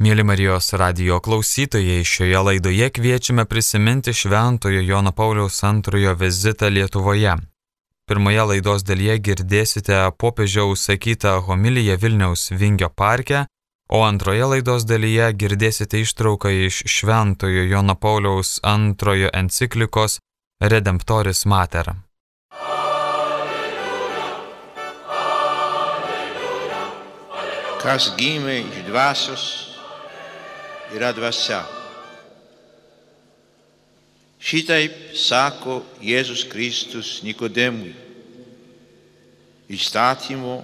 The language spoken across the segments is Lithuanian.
Mėly Marijos radio klausytojai, šioje laidoje kviečiame prisiminti Šventojo Jono Pauliaus antrojo vizitą Lietuvoje. Pirmoje laidos dalyje girdėsite popiežiaus sakytą homiliją Vilniaus Vingio parke, o antroje laidos dalyje girdėsite ištrauką iš Šventojo Jono Pauliaus antrojo enciklikos Redemptoris Mater. Kas gimė iš dvasios yra dvasia. Šitaip sako Jėzus Kristus Nikodemui, įstatymo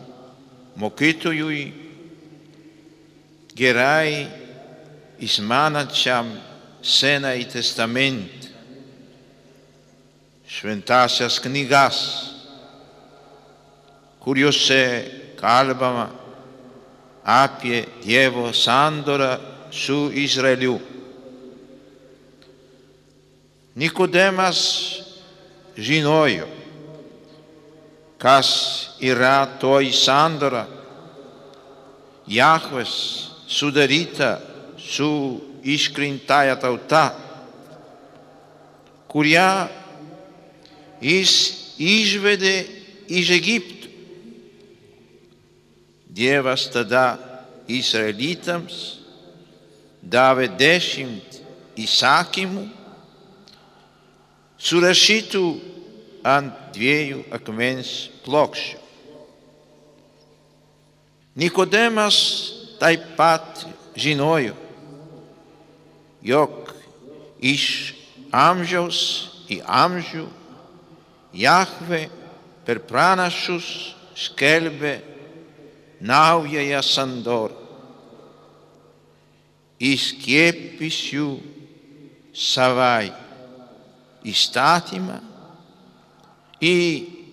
mokytojui, gerai išmanančiam Senąjį testamentą, šventasias knygas, kuriuose kalbama apie Dievo sandorą su Izraeliu. Nikodemas žinojo, kas yra toji sandora, Jahves sudaryta su iškrintaja tauta, kurią jis išvedė iš Egipto. Dievas tada Izraelitams davė dešimt įsakymų, surašytų ant dviejų akmens plokščių. Nikodemas taip pat žinojo, jog iš amžiaus į amžių Jahve per pranašus skelbė naująją sandorą įskiepysiu savai įstatymą į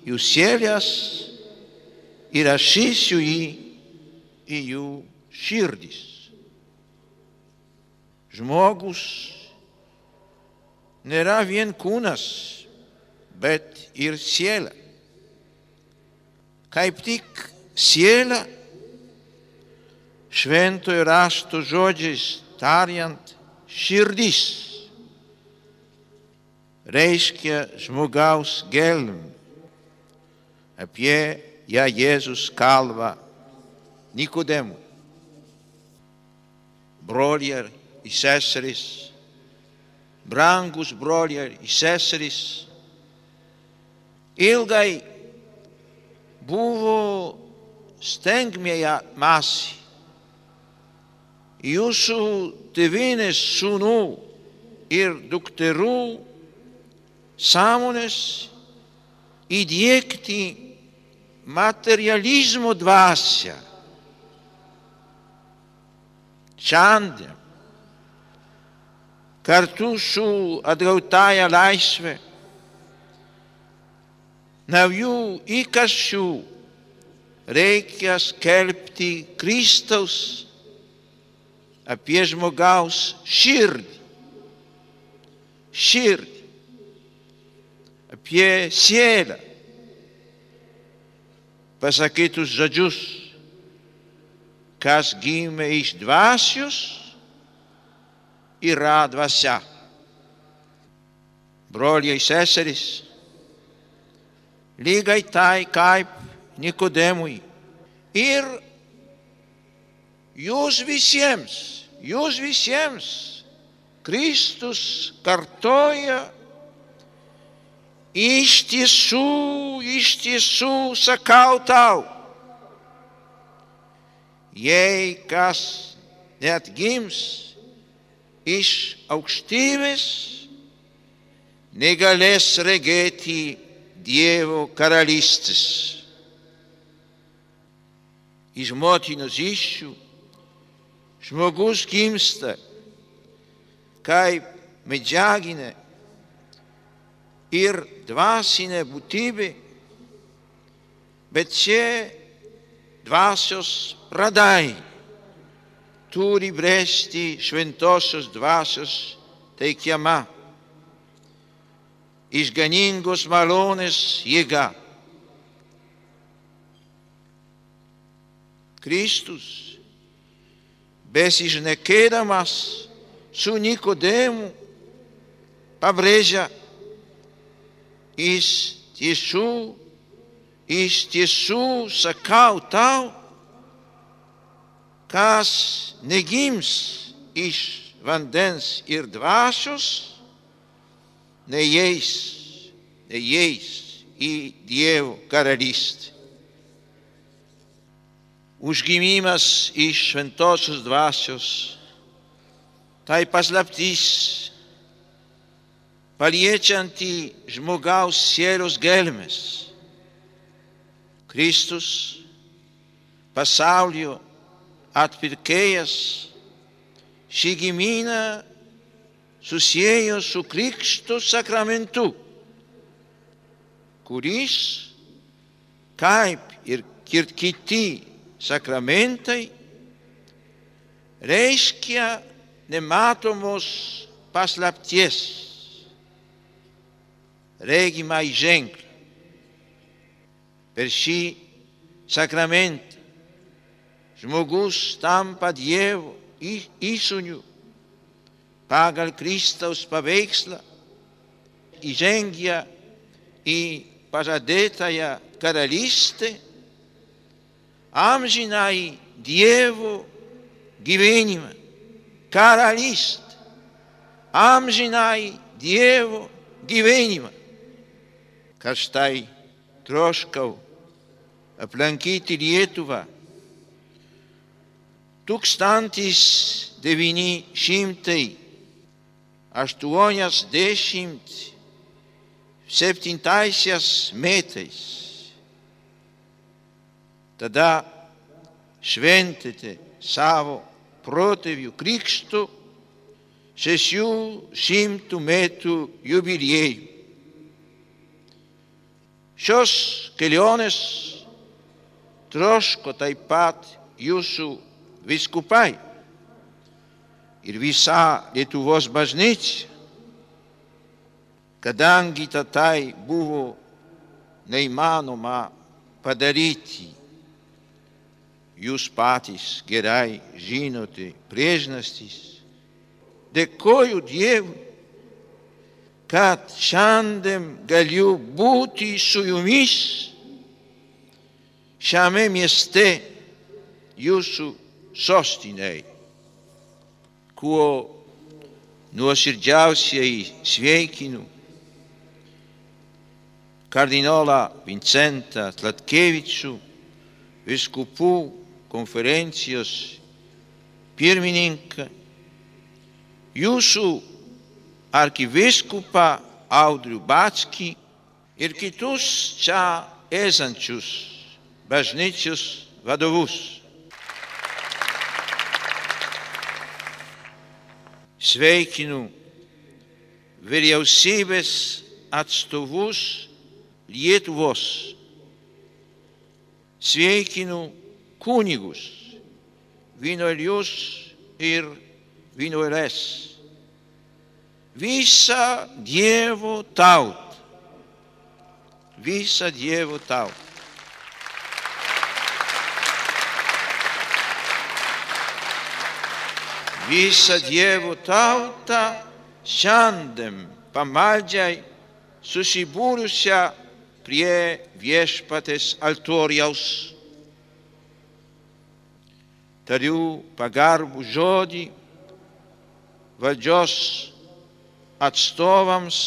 jų sielės ir rašysiu jį į jų širdis. Žmogus nėra vien kūnas, bet ir siela. Kaip tik siela šventojo rašto žodžiais tariant širdis reiškia žmogaus gelm. Apie ją Jėzus kalba Nikodemui. Broliai ir seserys, brangus broliai ir seserys, ilgai buvo stengmėje masė jūsų tėvinės sūnų ir dukterų sąmonės įdėkti materializmo dvasią. Šiandien kartu su atgautaja laisvė naujų įkaščių reikia skelbti Kristaus apie žmogaus širdį. Širdį. Apie sielą. Pasakytus žodžius, kas gimė iš dvasios, yra dvasia. Broliai seserys, lygiai tai kaip Nikodemui. Ir jūs visiems, jūs visiems Kristus kartoja iš tiesų, iš tiesų sakau tau, jei kas net gims iš aukštybės, negalės regėti Dievo karalystės. Iš motinos iššių žmogus gimsta kaip medžiaginė ir dvasinė būtybė, bet čia dvasios pradai turi bręsti šventosios dvasios teikiama išganingos malonės jėga. Kristus besišnekėdamas su Nikodemu, pabrėžia, iš tiesų, iš tiesų sakau tau, kas negims iš vandens ir dvasios, neįeis, neįeis į Dievo karalystę. Užgimimas iš šventosios dvasios tai paslaptys paliečianti žmogaus sielos gelmes. Kristus pasaulio atpirkėjas šį gimyną susijęjo su Krikšto sakramentu, kuris, kaip ir kiti sakramentai, reiškia nematomos paslapties, regimai ženklą. Per šį sakramentą žmogus tampa Dievo įsūniu pagal Kristaus paveikslą įžengia į pažadėtąją karalystę, амжина и диево ги виниме. Кара лист. Амжина и диево ги виниме. Каштај трошкав, а планкити лиетува. Тук стантис девини шимтеј, а што оняс дешимт септин тајсиас метејс. Tada šventėte savo protėvių krikštų 600 metų jubiliejų. Šios kelionės troško taip pat jūsų viskupai ir visa Lietuvos bažnyčia, kadangi tai buvo neįmanoma padaryti, jūs patys gerai žinote priežastis. Dėkoju Dievui, kad šiandien galiu būti su jumis? Šiame mieste jūsų sostinei, kuo nuoširdžiausiai sveikinu kardinolą Vincentą Tlatkevičių, viskupų konferencijos pirmininką, jūsų arkiviskupą Audrių Batskį ir kitus čia esančius bažnyčios vadovus. Sveikinu vyriausybės atstovus Lietuvos. Sveikinu kunigus, vienuolius ir vienuolės. Visą Dievo tautą. Visą Dievo tautą. visą Dievo tautą šiandien pamaldžiai susibūrusią prie viešpatės altoriaus. Tariu pagarbų žodį valdžios atstovams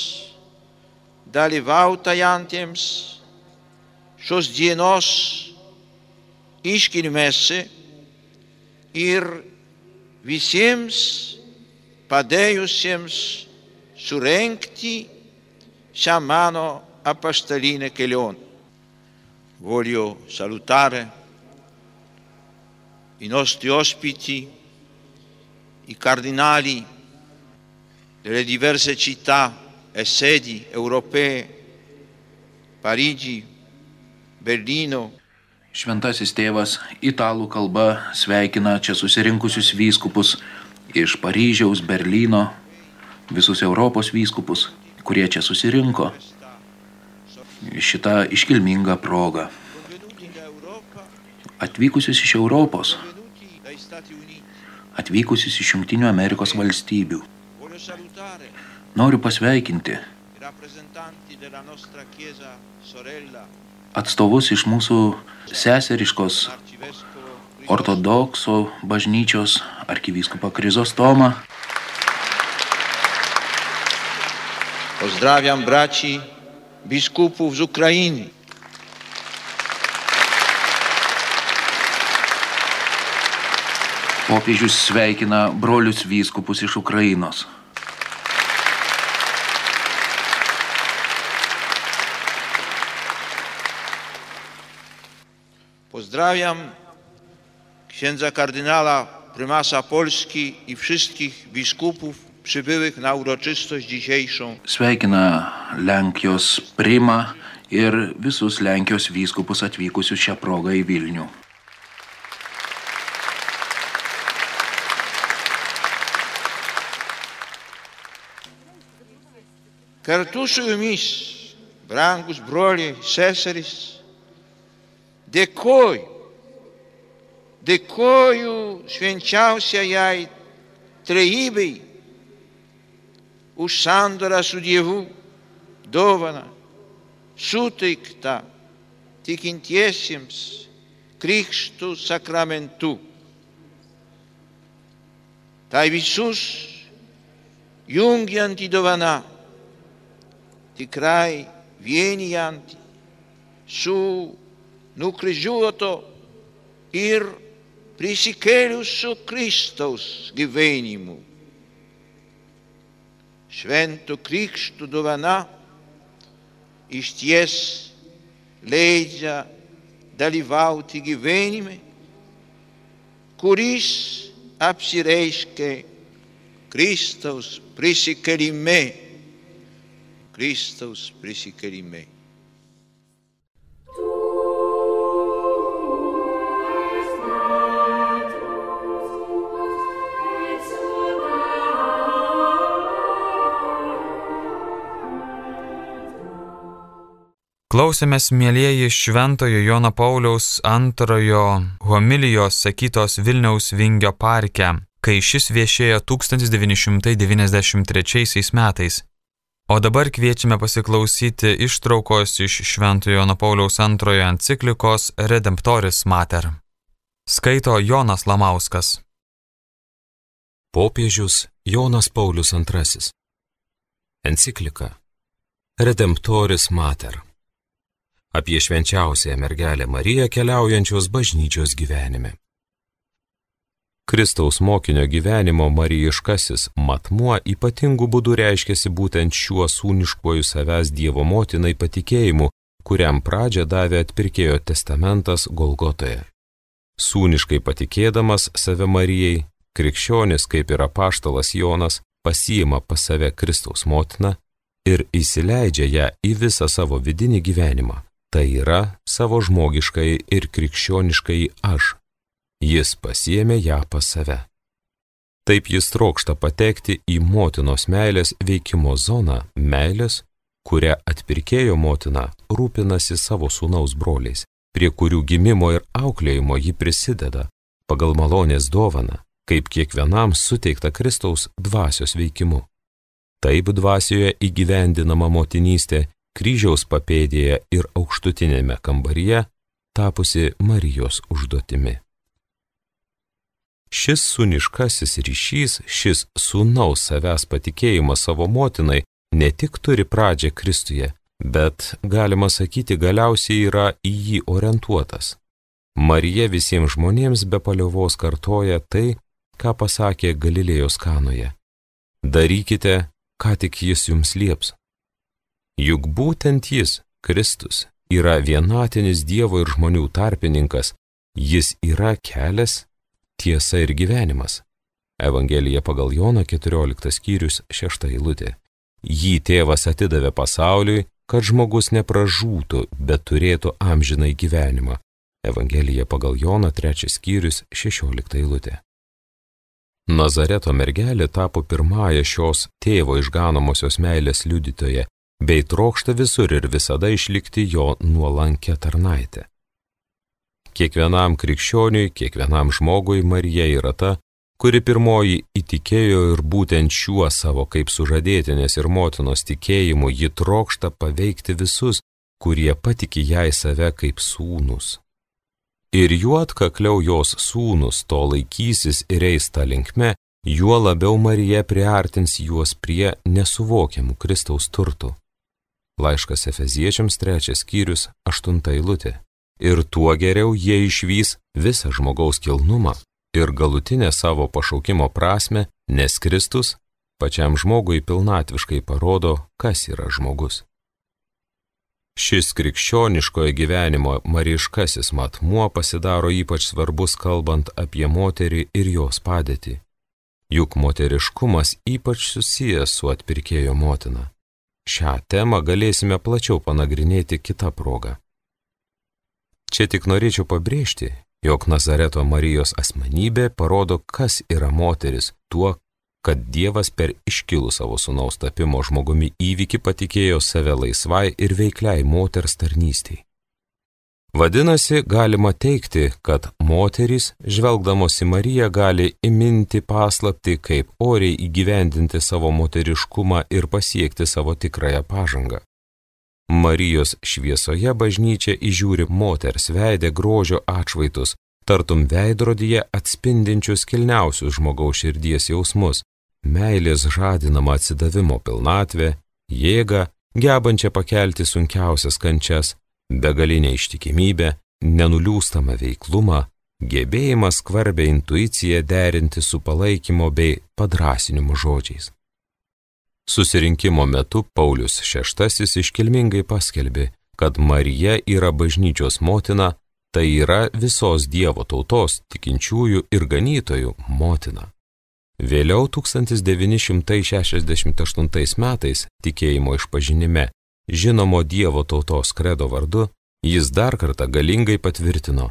dalyvautajantiems šios dienos iškilmėse ir visiems padėjusiems surenkti šią mano apaštalinę kelionę. Voglio salutare i nostri ospiti, i cardinali delle diverse città e sedi europee, Parigi, Berlino, Šventasis tėvas italų kalba sveikina čia susirinkusius vyskupus iš Paryžiaus, Berlyno, visus Europos vyskupus, kurie čia susirinko šitą iškilmingą progą. Atvykusius iš Europos, atvykusius iš Junktinių Amerikos valstybių. Noriu pasveikinti atstovus iš mūsų seseriškos ortodoksų bažnyčios arkivyskupą Krizostomą. Pozdrawiam braci biskupów z Ukrainy. Popiežius sveikina brolius vyskupus iš Ukrainos. Pozdrawiam księdza kardynała prymasa Polski i wszystkich biskupów przybyłych na uroczystość dzisiejszą. Sveikina Lenkijos primą ir visus Lenkijos vyskupus atvykusius šią progą į Vilnių. Kartu su jumis, brangus broliai, seserys, dėkoju, dėkoju švenčiausiai trejybei už sandorą su Dievu, dovaną, suteiktą tikintiesiems krikštų sakramentu. Tai visus jungianti dovana tikrai vienijanti su nukryžiuoto ir prisikėlusio Kristaus gyvenimu. Švento Krikšto dovana iš ties leidžia dalyvauti gyvenime, kuris apsireiškia Kristaus prisikėlime. Kristaus prisikėlime. Klausėmės, mėlyjeji, Šventojo Jono Pauliaus antrojo homilijos sakytos Vilniaus Vingio parke, kai šis viešėjo 1993 metais. O dabar kviečiame pasiklausyti ištraukos iš Šventojo Jono Pauliaus antrojo enciklikos Redemptoris Mater. Skaito Jonas Lamauskas. Popiežius Jonas Paulius II. Enciklika Redemptoris Mater. Apie švenčiausiąją mergelę Mariją keliaujančios bažnyčios gyvenime. Kristaus mokinio gyvenimo marijiškasis matmuo ypatingų būdų reiškiasi būtent šiuo sūniškuoju savęs Dievo motinai patikėjimu, kuriam pradžią davė atpirkėjo testamentas Golgotoje. Sūniškai patikėdamas save Marijai, krikščionis kaip ir apaštalas Jonas pasiima pas save Kristaus motiną ir įsileidžia ją į visą savo vidinį gyvenimą. Tai yra savo žmogiškai ir krikščioniškai aš. Jis pasiemė ją pas save. Taip jis trokšta patekti į motinos meilės veikimo zoną, meilės, kurią atpirkėjo motina rūpinasi savo sūnaus broliais, prie kurių gimimo ir auklėjimo ji prisideda, pagal malonės dovaną, kaip kiekvienam suteikta Kristaus dvasios veikimu. Taip dvasioje įgyvendinama motinystė kryžiaus papėdėje ir aukštutinėme kambaryje tapusi Marijos užduotimi. Šis suniškasis ryšys, šis sūnaus savęs patikėjimas savo motinai ne tik turi pradžią Kristuje, bet, galima sakyti, galiausiai yra į jį orientuotas. Marija visiems žmonėms be paliovos kartoja tai, ką pasakė Galilėjos kanoje. Darykite, ką tik jis jums lieps. Juk būtent jis, Kristus, yra vienatinis Dievo ir žmonių tarpininkas, jis yra kelias, tiesa ir gyvenimas. Evangelija pagal Jono 14 skyrius 6 eilutė. Jį tėvas atidavė pasauliui, kad žmogus nepražūtų, bet turėtų amžinai gyvenimą. Evangelija pagal Joną 3 skyrius 16 eilutė. Nazareto mergelė tapo pirmąją šios tėvo išganomosios meilės liudytoje, bei trokšta visur ir visada išlikti jo nuolankę tarnaitę. Kiekvienam krikščioniui, kiekvienam žmogui Marija yra ta, kuri pirmoji įtikėjo ir būtent šiuo savo kaip sužadėtinės ir motinos tikėjimu ji trokšta paveikti visus, kurie patiki jai save kaip sūnus. Ir juo atkakliau jos sūnus to laikysis ir eis tą linkme, juo labiau Marija priartins juos prie nesuvokiamų Kristaus turtų. Laiškas Efeziečiams trečias skyrius, aštunta eilutė. Ir tuo geriau jie išvys visą žmogaus kilnumą, ir galutinę savo pašaukimo prasme, nes Kristus pačiam žmogui pilnatviškai parodo, kas yra žmogus. Šis krikščioniškojo gyvenimo mariškasis matmuo pasidaro ypač svarbus kalbant apie moterį ir jos padėtį. Juk moteriškumas ypač susijęs su atpirkėjo motina. Šią temą galėsime plačiau panagrinėti kitą progą. Čia tik norėčiau pabrėžti, jog Nazareto Marijos asmenybė parodo, kas yra moteris tuo, kad Dievas per iškilų savo sunaus tapimo žmogumi įvykį patikėjo save laisvai ir veikliai moters tarnystiai. Vadinasi, galima teikti, kad moterys, žvelgdamos į Mariją, gali įminti paslapti, kaip oriai įgyvendinti savo moteriškumą ir pasiekti savo tikrąją pažangą. Marijos šviesoje bažnyčia įžiūri moters veidę grožio atšvaitus, tartum veidrodyje atspindinčius kilniausius žmogaus širdies jausmus - meilės žadinamą atsidavimo pilnatvę, jėgą, gebančią pakelti sunkiausias kančias, begalinę ištikimybę, nenuliūstamą veiklumą, gebėjimą skvarbę intuiciją derinti su palaikymo bei padrasinimu žodžiais. Susirinkimo metu Paulius VI iškilmingai paskelbė, kad Marija yra bažnyčios motina, tai yra visos Dievo tautos, tikinčiųjų ir ganytojų motina. Vėliau 1968 metais tikėjimo išpažinime žinomo Dievo tautos kredo vardu jis dar kartą galingai patvirtino.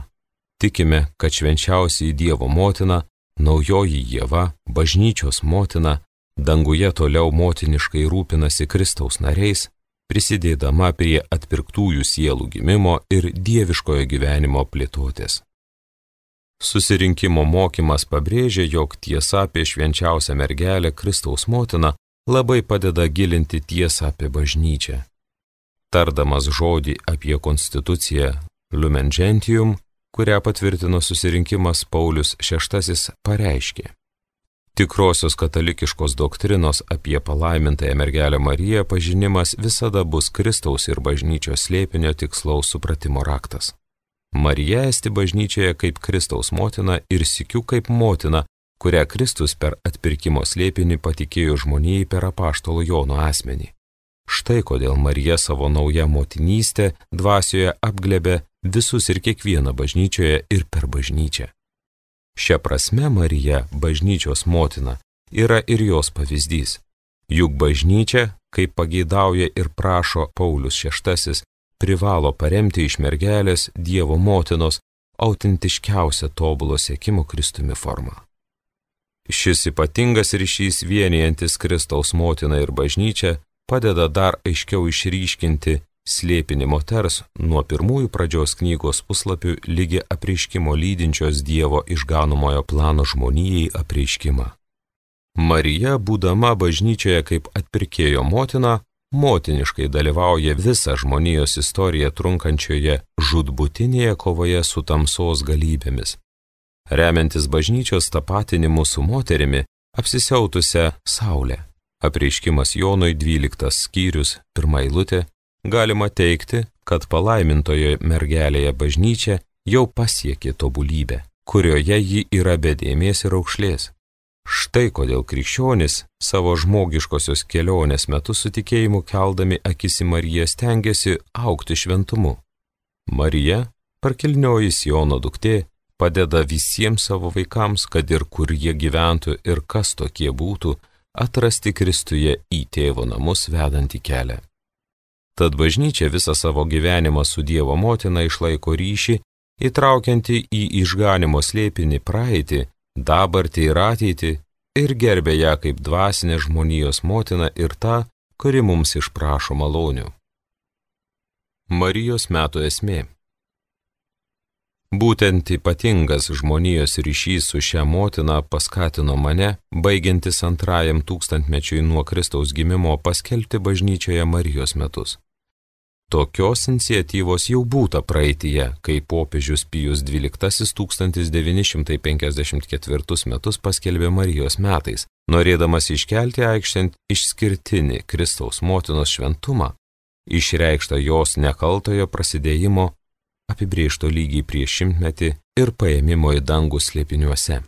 Tikime, kad švenčiausiai Dievo motina, naujoji Jėva, bažnyčios motina, danguje toliau motiniškai rūpinasi Kristaus nariais, prisidėdama prie atpirktųjų sielų gimimo ir dieviškojo gyvenimo plėtotės. Susirinkimo mokymas pabrėžia, jog tiesa apie švenčiausią mergelę Kristaus motiną labai padeda gilinti tiesą apie bažnyčią. Tardamas žodį apie konstituciją Lumen Gentium, kurią patvirtino susirinkimas Paulius VI, pareiškė. Tikrosios katalikiškos doktrinos apie palaimintąją mergelę Mariją pažinimas visada bus Kristaus ir bažnyčios slėpinio tikslaus supratimo raktas. Marija esti bažnyčioje kaip Kristaus motina ir sikiu kaip motina, kurią Kristus per atpirkimo slėpinį patikėjo žmonijai per apaštalo Jono asmenį. Štai kodėl Marija savo naują motinystę dvasioje apglebė visus ir kiekvieną bažnyčioje ir per bažnyčią. Šia prasme Marija, bažnyčios motina, yra ir jos pavyzdys. Juk bažnyčia, kaip pageidauja ir prašo Paulius VI, privalo paremti iš mergelės Dievo motinos autentiškiausią tobulo sėkimo Kristumi formą. Šis ypatingas ryšys vienijantis Kristaus motiną ir bažnyčią padeda dar aiškiau išryškinti slėpinį moters nuo pirmųjų pradžios knygos puslapių lygi apreiškimo lydinčios Dievo išganomojo plano žmonijai apreiškimą. Marija, būdama bažnyčioje kaip atpirkėjo motina, motiniškai dalyvauja visą žmonijos istoriją trunkančioje žudbutinėje kovoje su tamsos galybėmis. Remiantis bažnyčios tapatinimu su moterimi, apsisiautusią Saulę. Apreiškimas Jonui 12 skyrius, pirmą eilutę, galima teikti, kad palaimintojo mergelėje bažnyčia jau pasiekė tobulybę, kurioje ji yra bedėmės ir aukšlės. Štai kodėl krikščionis savo žmogiškosios kelionės metu su tikėjimu keldami akis į Mariją stengiasi aukti šventumu. Marija, parkilnioji Siono duktė, padeda visiems savo vaikams, kad ir kur jie gyventų ir kas tokie būtų, atrasti Kristuje į tėvo namus vedantį kelią. Tad bažnyčia visą savo gyvenimą su Dievo motina išlaiko ryšį, įtraukianti į išganimo slėpinį praeitį, dabartį ir ateitį ir gerbė ją kaip dvasinė žmonijos motina ir ta, kuri mums išprašo malonių. Marijos metų esmė Būtent ypatingas žmonijos ryšys su šia motina paskatino mane, baigiantis antrajam tūkstantmečiui nuo Kristaus gimimo, paskelbti bažnyčioje Marijos metus. Tokios iniciatyvos jau būta praeitie, kai popiežius Pijus XII 1954 metus paskelbė Marijos metais, norėdamas iškelti aikštent išskirtinį Kristaus motinos šventumą, išreikštą jos nekaltojo prasidėjimo apibriešto lygiai prieš šimtmetį ir paėmimo į dangų slėpiniuose.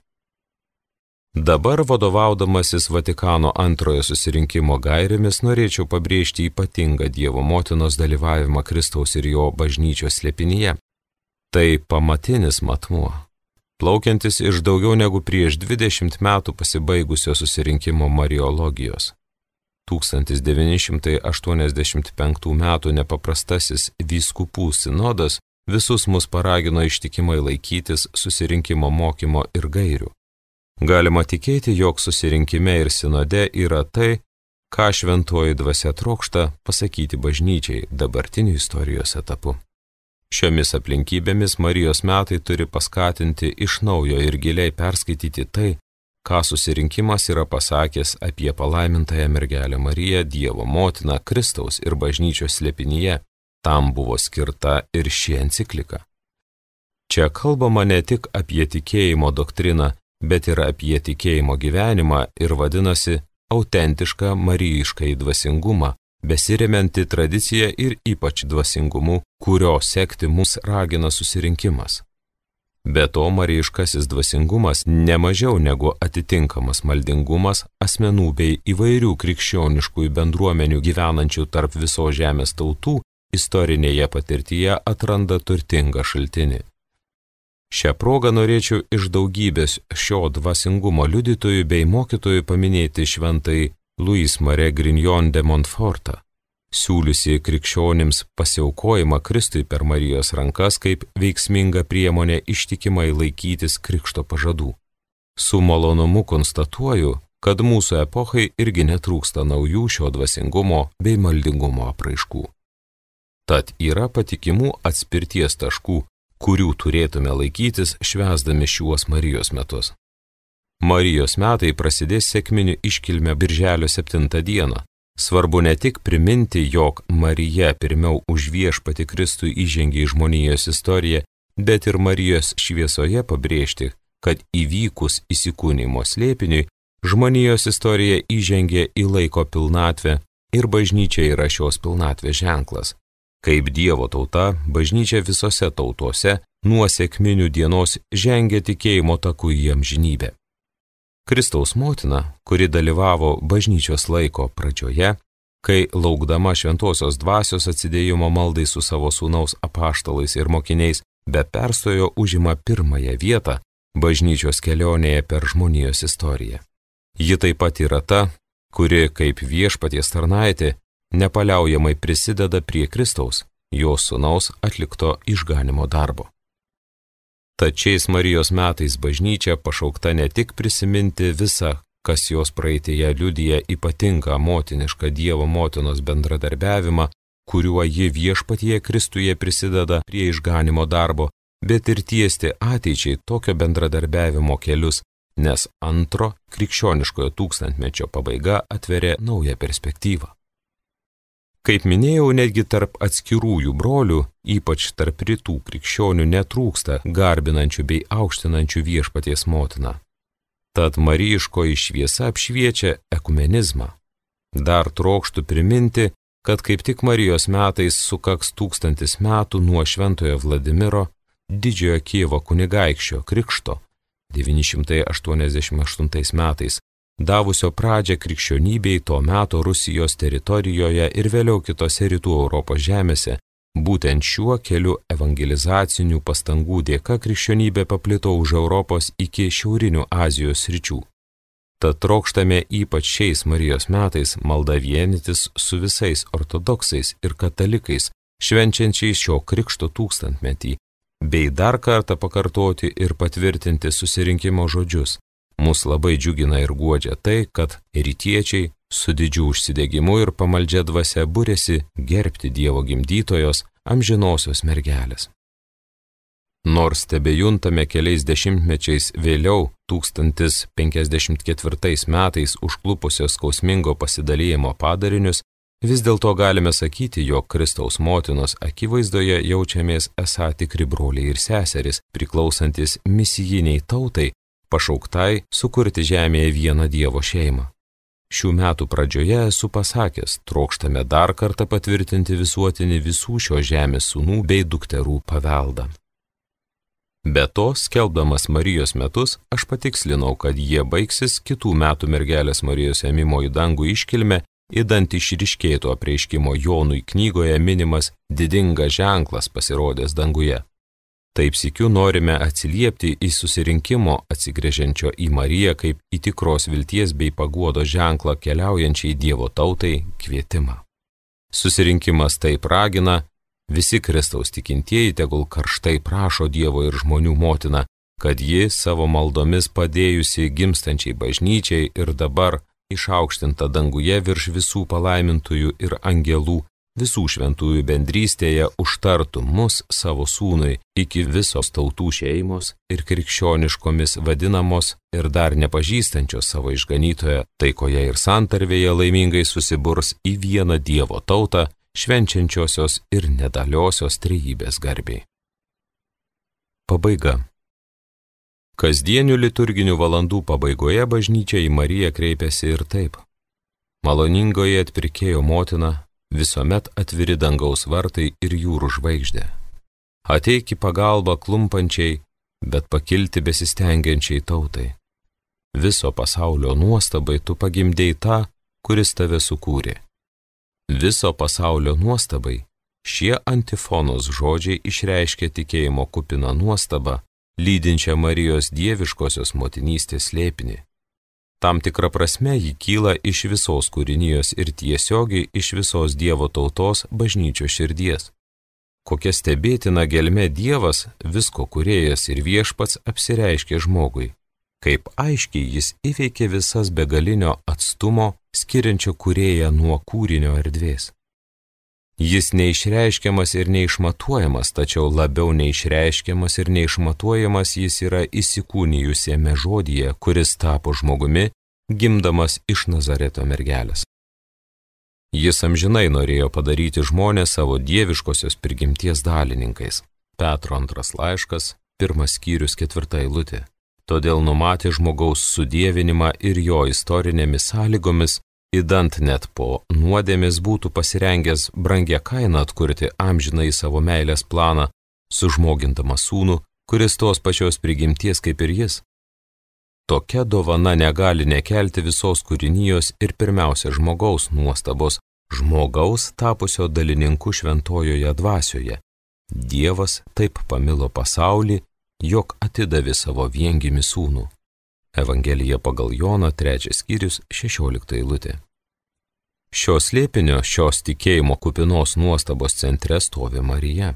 Dabar vadovaudamasis Vatikano antrojo susirinkimo gairėmis norėčiau pabrėžti ypatingą Dievo motinos dalyvavimą Kristaus ir jo bažnyčios slėpinyje. Tai pamatinis matmuo, plaukiantis iš daugiau negu prieš 20 metų pasibaigusio susirinkimo Mariologijos. 1985 m. nepaprastasis vyskupų sinodas visus mus paragino ištikimai laikytis susirinkimo mokymo ir gairių. Galima tikėti, jog susirinkime ir sinode yra tai, ką šventoji dvasia trokšta pasakyti bažnyčiai dabartiniu istorijos etapu. Šiomis aplinkybėmis Marijos metai turi paskatinti iš naujo ir giliai perskaityti tai, ką susirinkimas yra pasakęs apie palaimintąją mergelę Mariją, Dievo motiną, Kristaus ir bažnyčios slėpinyje Tam buvo skirta ir ši enciklika. Čia kalbama ne tik apie tikėjimo doktriną, bet ir apie tikėjimo gyvenimą ir vadinasi autentišką marijišką dvasingumą, besiremianti tradicija ir ypač dvasingumu, kurio sekti mus ragina susirinkimas. Be to, marijiškasis dvasingumas nemažiau negu atitinkamas maldingumas asmenų bei įvairių krikščioniškųjų bendruomenių gyvenančių tarp viso žemės tautų istorinėje patirtyje atranda turtingą šaltinį. Šią progą norėčiau iš daugybės šio dvasingumo liudytojų bei mokytojų paminėti šventai Louis Mare Grignon de Montfortą, siūliusi krikščionims pasiaukojimą Kristui per Marijos rankas kaip veiksminga priemonė ištikimai laikytis krikšto pažadų. Su malonumu konstatuoju, kad mūsų epochai irgi netrūksta naujų šio dvasingumo bei maldingumo apraiškų. Tad yra patikimų atspirties taškų, kurių turėtume laikytis švesdami šiuos Marijos metus. Marijos metai prasidės sėkminių iškilme Birželio 7 dieną. Svarbu ne tik priminti, jog Marija pirmiau už viešpati Kristų įžengė į žmonijos istoriją, bet ir Marijos šviesoje pabrėžti, kad įvykus įsikūnymo slėpiniui, žmonijos istorija įžengė į laiko pilnatvę ir bažnyčia yra šios pilnatvės ženklas. Kaip Dievo tauta, bažnyčia visose tautose nuo sėkminių dienos žengia tikėjimo taku į amžinybę. Kristaus motina, kuri dalyvavo bažnyčios laiko pradžioje, kai laukdama šventosios dvasios atsidėjimo maldai su savo sūnaus apaštalais ir mokiniais, be perstojo užima pirmąją vietą bažnyčios kelionėje per žmonijos istoriją. Ji taip pat yra ta, kuri kaip viešpaties tarnaitė nepaliaujamai prisideda prie Kristaus, jo sunaus atlikto išganimo darbo. Tačiais Marijos metais bažnyčia pašaukta ne tik prisiminti visą, kas jos praeitėje liudyja ypatingą motinišką Dievo motinos bendradarbiavimą, kuriuo ji viešpatie Kristuje prisideda prie išganimo darbo, bet ir tiesti ateičiai tokio bendradarbiavimo kelius, nes antro krikščioniškojo tūkstantmečio pabaiga atveria naują perspektyvą. Kaip minėjau, netgi tarp atskirųjų brolių, ypač tarp rytų krikščionių, netrūksta garbinančių bei aukštinančių viešpaties motiną. Tad Maryjiškoji šviesa apšviečia ekumenizmą. Dar trokštų priminti, kad kaip tik Marijos metais sukaks tūkstantis metų nuo Šventojo Vladimiro didžiojo Kievo kunigaikščio krikšto 988 metais davusio pradžią krikščionybei to meto Rusijos teritorijoje ir vėliau kitose rytų Europos žemėse, būtent šiuo keliu evangelizacinių pastangų dėka krikščionybė paplito už Europos iki šiaurinių Azijos ryčių. Tad trokštame ypač šiais Marijos metais malda vienytis su visais ortodoksais ir katalikais, švenčiančiais šio krikšto tūkstantmetį, bei dar kartą pakartoti ir patvirtinti susirinkimo žodžius Mus labai džiugina ir guodžia tai, kad rytiečiai su didžiu užsidegimu ir pamaldžia dvasia būrėsi gerbti Dievo gimdytojos amžinosios mergelės. Nors tebejuntame keliais dešimtmečiais vėliau 1054 metais užklupusio skausmingo pasidalymo padarinius, vis dėlto galime sakyti, jog Kristaus motinos akivaizdoje jaučiamės esą tikri broliai ir seserys, priklausantis misijiniai tautai, pašauktai sukurti žemėje vieną Dievo šeimą. Šių metų pradžioje esu pasakęs, trokštame dar kartą patvirtinti visuotinį visų šio žemės sūnų bei dukterų paveldą. Be to, skelbdamas Marijos metus, aš patikslinau, kad jie baigsis kitų metų mergelės Marijos ėmimo į dangų iškilme, įdant išriškėto apreiškimo Jonui knygoje minimas didingas ženklas pasirodęs danguje. Taip sikiu norime atsiliepti į susirinkimo atsigrėžiančio į Mariją kaip į tikros vilties bei paguodo ženklą keliaujančiai Dievo tautai kvietimą. Susirinkimas taip ragina, visi Kristaus tikintieji tegul karštai prašo Dievo ir žmonių motiną, kad ji savo maldomis padėjusi gimstančiai bažnyčiai ir dabar išaukštinta danguje virš visų palaimintųjų ir angelų visų šventųjų bendrystėje užtartų mus savo sūnui iki visos tautų šeimos ir krikščioniškomis vadinamos ir dar nepažįstančios savo išganytoje taikoje ir santarvėje laimingai susiburs į vieną Dievo tautą, švenčiančiosios ir nedaliosios trejybės garbiai. Pabaiga. Kasdienių liturginių valandų pabaigoje bažnyčia į Mariją kreipiasi ir taip. Maloningoje atpirkėjo motina, visuomet atviri dangaus vartai ir jūrų žvaigždė. Ateik į pagalbą klumpančiai, bet pakilti besistengiančiai tautai. Viso pasaulio nuostabai tu pagimdėjai tą, kuris tave sukūrė. Viso pasaulio nuostabai šie antifonos žodžiai išreiškia tikėjimo kupiną nuostabą, lydinčią Marijos dieviškosios motinystės slėpinį. Tam tikra prasme jį kyla iš visos kūrinijos ir tiesiogiai iš visos Dievo tautos bažnyčio širdies. Kokia stebėtina gelme Dievas, visko kuriejas ir viešpats apsireiškė žmogui. Kaip aiškiai jis įveikė visas begalinio atstumo skiriančio kurėją nuo kūrinio erdvės. Jis neišreiškiamas ir neišmatuojamas, tačiau labiau neišreiškiamas ir neišmatuojamas jis yra įsikūnijusiame žodyje, kuris tapo žmogumi, gimdamas iš Nazareto mergelės. Jis amžinai norėjo padaryti žmonės savo dieviškosios prigimties dalininkais. Petro antras laiškas, pirmas skyrius ketvirta eilutė. Todėl numatė žmogaus sudėvinimą ir jo istorinėmis sąlygomis įdant net po nuodėmės būtų pasirengęs brangia kaina atkurti amžinai savo meilės planą, sužmogintama sūnų, kuris tos pačios prigimties kaip ir jis. Tokia dovana negali nekelti visos kūrinijos ir pirmiausia žmogaus nuostabos, žmogaus tapusio dalininku šventojoje dvasioje. Dievas taip pamilo pasaulį, jog atidavė savo viengimi sūnų. Evangelija pagal Joną, trečias skyrius, šešiolikta eilutė. Šios lėpinio, šios tikėjimo kupinos nuostabos centre stovi Marija.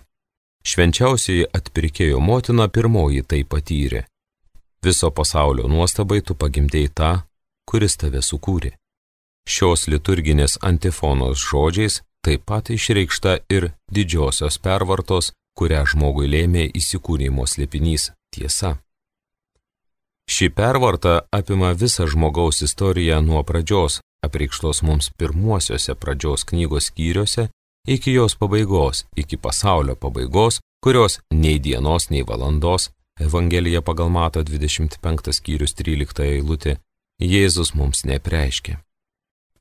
Švenčiausiai atpirkėjo motina pirmoji tai patyrė. Viso pasaulio nuostabai tu pagimdėjai tą, kuris tave sukūrė. Šios liturginės antifonos žodžiais taip pat išreikšta ir didžiosios pervartos, kurią žmogui lėmė įsikūrimo slėpinys - tiesa. Ši pervarta apima visą žmogaus istoriją nuo pradžios, apreikštos mums pirmuosiuose pradžios knygos skyriuose, iki jos pabaigos, iki pasaulio pabaigos, kurios nei dienos, nei valandos, Evangelija pagal Mato 25 skyrius 13 eilutė, Jėzus mums nepreiškia.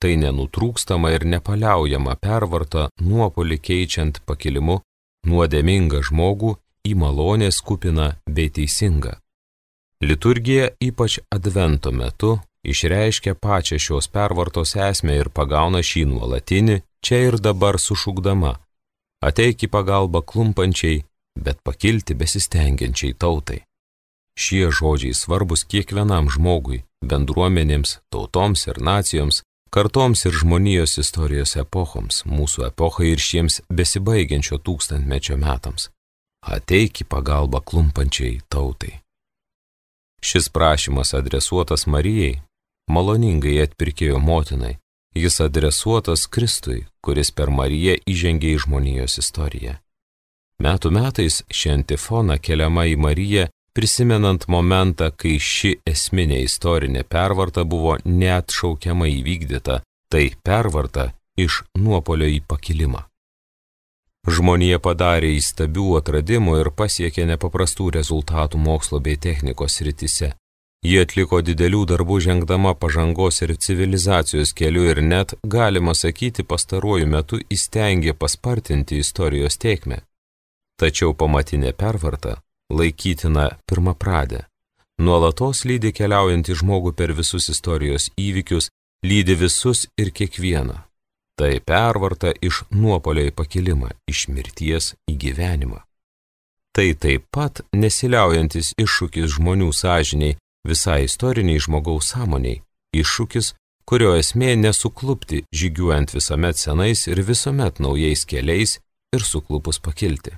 Tai nenutrūkstama ir nepaliaujama pervarta nuopolį keičiant pakilimu nuodėmingą žmogų į malonės kupiną bei teisingą. Liturgija ypač advento metu išreiškia pačią šios pervartos esmę ir pagauna šį nuolatinį, čia ir dabar sušūkdama. Ateik į pagalbą klumpančiai, bet pakilti besistengiančiai tautai. Šie žodžiai svarbus kiekvienam žmogui, bendruomenėms, tautoms ir nacijoms, kartoms ir žmonijos istorijos epochoms, mūsų epochai ir šiems besibaigiančio tūkstantmečio metams. Ateik į pagalbą klumpančiai tautai. Šis prašymas adresuotas Marijai, maloningai atpirkėjo motinai, jis adresuotas Kristui, kuris per Mariją įžengė į žmonijos istoriją. Metų metais ši antifona keliama į Mariją, prisimenant momentą, kai ši esminė istorinė pervarta buvo neatšaukiamai įvykdyta, tai pervarta iš nuopolio į pakilimą. Žmonija padarė įstabių atradimų ir pasiekė nepaprastų rezultatų mokslo bei technikos rytise. Jie atliko didelių darbų žengdama pažangos ir civilizacijos keliu ir net, galima sakyti, pastaruoju metu įstengė paspartinti istorijos tiekmę. Tačiau pamatinė pervarta laikytina pirmą pradę. Nuolatos lydi keliaujantį žmogų per visus istorijos įvykius, lydi visus ir kiekvieną. Tai pervarta iš nuopolio į pakilimą, iš mirties į gyvenimą. Tai taip pat nesiliaujantis iššūkis žmonių sąžiniai, visai istoriniai žmogaus sąmoniai, iššūkis, kurio esmė nesuklupti žygiuojant visuomet senais ir visuomet naujais keliais ir suklupus pakilti.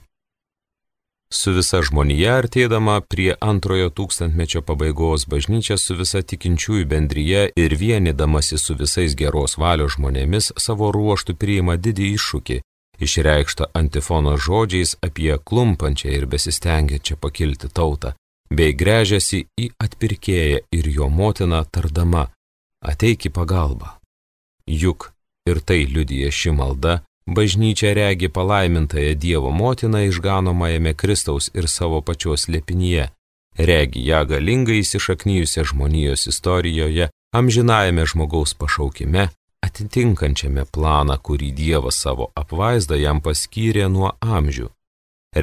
Su visa žmonija artėdama prie antrojo tūkstantmečio pabaigos bažnyčia su visa tikinčiųjų bendryje ir vienydamasi su visais geros valios žmonėmis savo ruoštų priima didį iššūkį, išreikštą antifono žodžiais apie klumpančią ir besistengiančią pakilti tautą, bei grežiasi į atpirkėją ir jo motiną tardama - ateik į pagalbą. Juk ir tai liudija ši malda, Bažnyčia regi palaimintąją Dievo motiną išganomajame Kristaus ir savo pačios lėpinyje, regi ją galingai įsišaknyjusią žmonijos istorijoje, amžinajame žmogaus pašaukime, atitinkančiame planą, kurį Dievas savo apvaizdą jam paskyrė nuo amžių.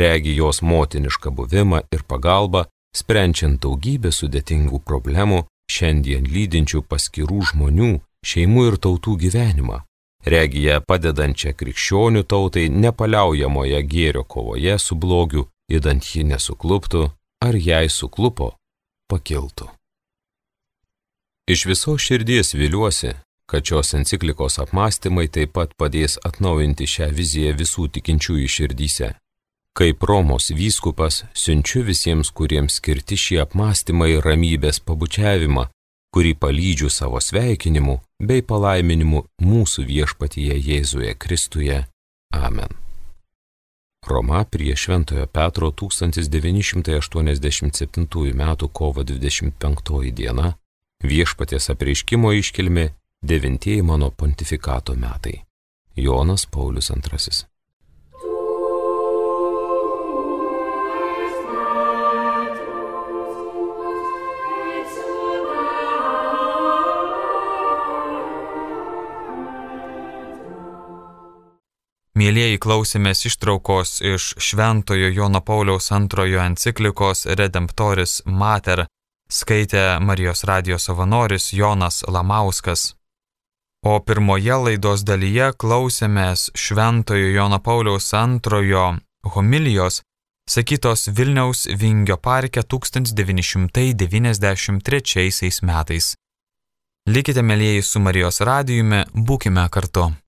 Regi jos motinišką buvimą ir pagalbą, sprendžiant daugybę sudėtingų problemų, šiandien lydinčių paskirų žmonių, šeimų ir tautų gyvenimą regiją padedančią krikščionių tautai nepaliaujamoje gėrio kovoje su blogiu, įdant ji nesukluptų, ar jai suklupo, pakiltų. Iš viso širdies viliuosi, kad šios enciklikos apmąstymai taip pat padės atnaujinti šią viziją visų tikinčiųjų širdyse. Kaip Romos vyskupas siunčiu visiems, kuriems skirti šie apmąstymai ramybės pabučiavimą, kurį palydžiu savo sveikinimu bei palaiminimu mūsų viešpatyje Jėzuje Kristuje. Amen. Roma prie Šventojo Petro 1987 m. kovo 25 diena viešpatės apreiškimo iškilmė devintieji mano pontifikato metai. Jonas Paulius II. Mėlyjeji klausėmės ištraukos iš Šventojo Jono Pauliaus antrojo enciklikos Redemptoris Mater, skaitė Marijos radijos savanoris Jonas Lamauskas. O pirmoje laidos dalyje klausėmės Šventojo Jono Pauliaus antrojo homilijos, sakytos Vilniaus Vingio parke 1993 metais. Likite mėlyjeji su Marijos radijumi, būkime kartu.